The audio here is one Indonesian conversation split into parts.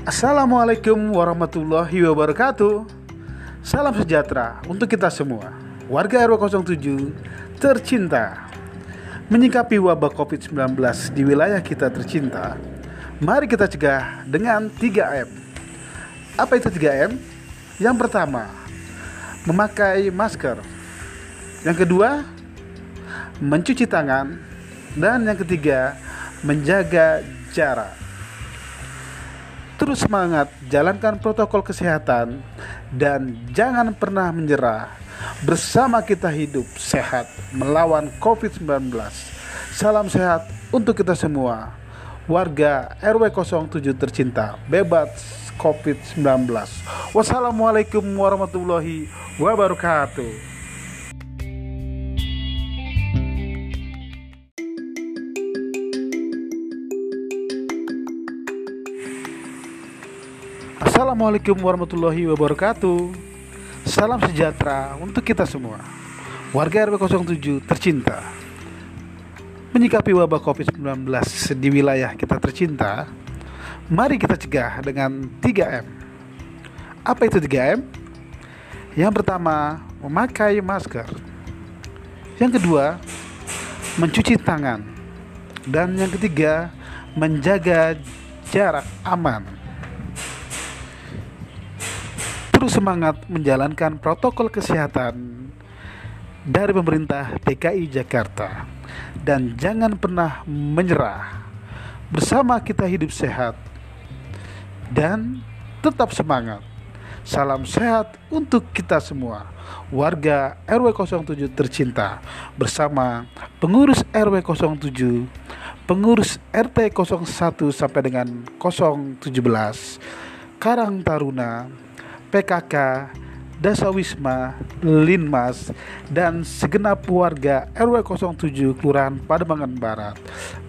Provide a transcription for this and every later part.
Assalamualaikum warahmatullahi wabarakatuh. Salam sejahtera untuk kita semua. Warga RW 07 tercinta. Menyikapi wabah COVID-19 di wilayah kita tercinta Mari kita cegah dengan 3M Apa itu 3M? Yang pertama Memakai masker. Yang kedua Mencuci tangan. Dan yang ketiga Menjaga jarak Terus semangat, jalankan protokol kesehatan, dan jangan pernah menyerah. Bersama kita hidup sehat melawan COVID-19. Salam sehat untuk kita semua. Warga RW 07 tercinta, bebas COVID-19. Wassalamualaikum warahmatullahi wabarakatuh. Assalamualaikum warahmatullahi wabarakatuh. Salam sejahtera untuk kita semua. Warga RW 07 tercinta. Menyikapi wabah COVID-19 di wilayah kita tercinta Mari kita cegah dengan 3M Apa itu 3M? Yang pertama, memakai masker. Yang kedua, mencuci tangan. Dan yang ketiga, menjaga jarak aman terus semangat menjalankan protokol kesehatan dari pemerintah DKI Jakarta dan jangan pernah menyerah. Bersama kita hidup sehat dan tetap semangat. Salam sehat untuk kita semua. Warga RW 07 tercinta bersama pengurus RW 07, pengurus RT 01 sampai dengan 017, Karang Taruna, PKK, Dasawisma, Linmas, dan segenap warga RW 07 Kelurahan Pademangan Barat.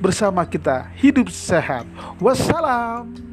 Bersama kita hidup sehat. Wassalam.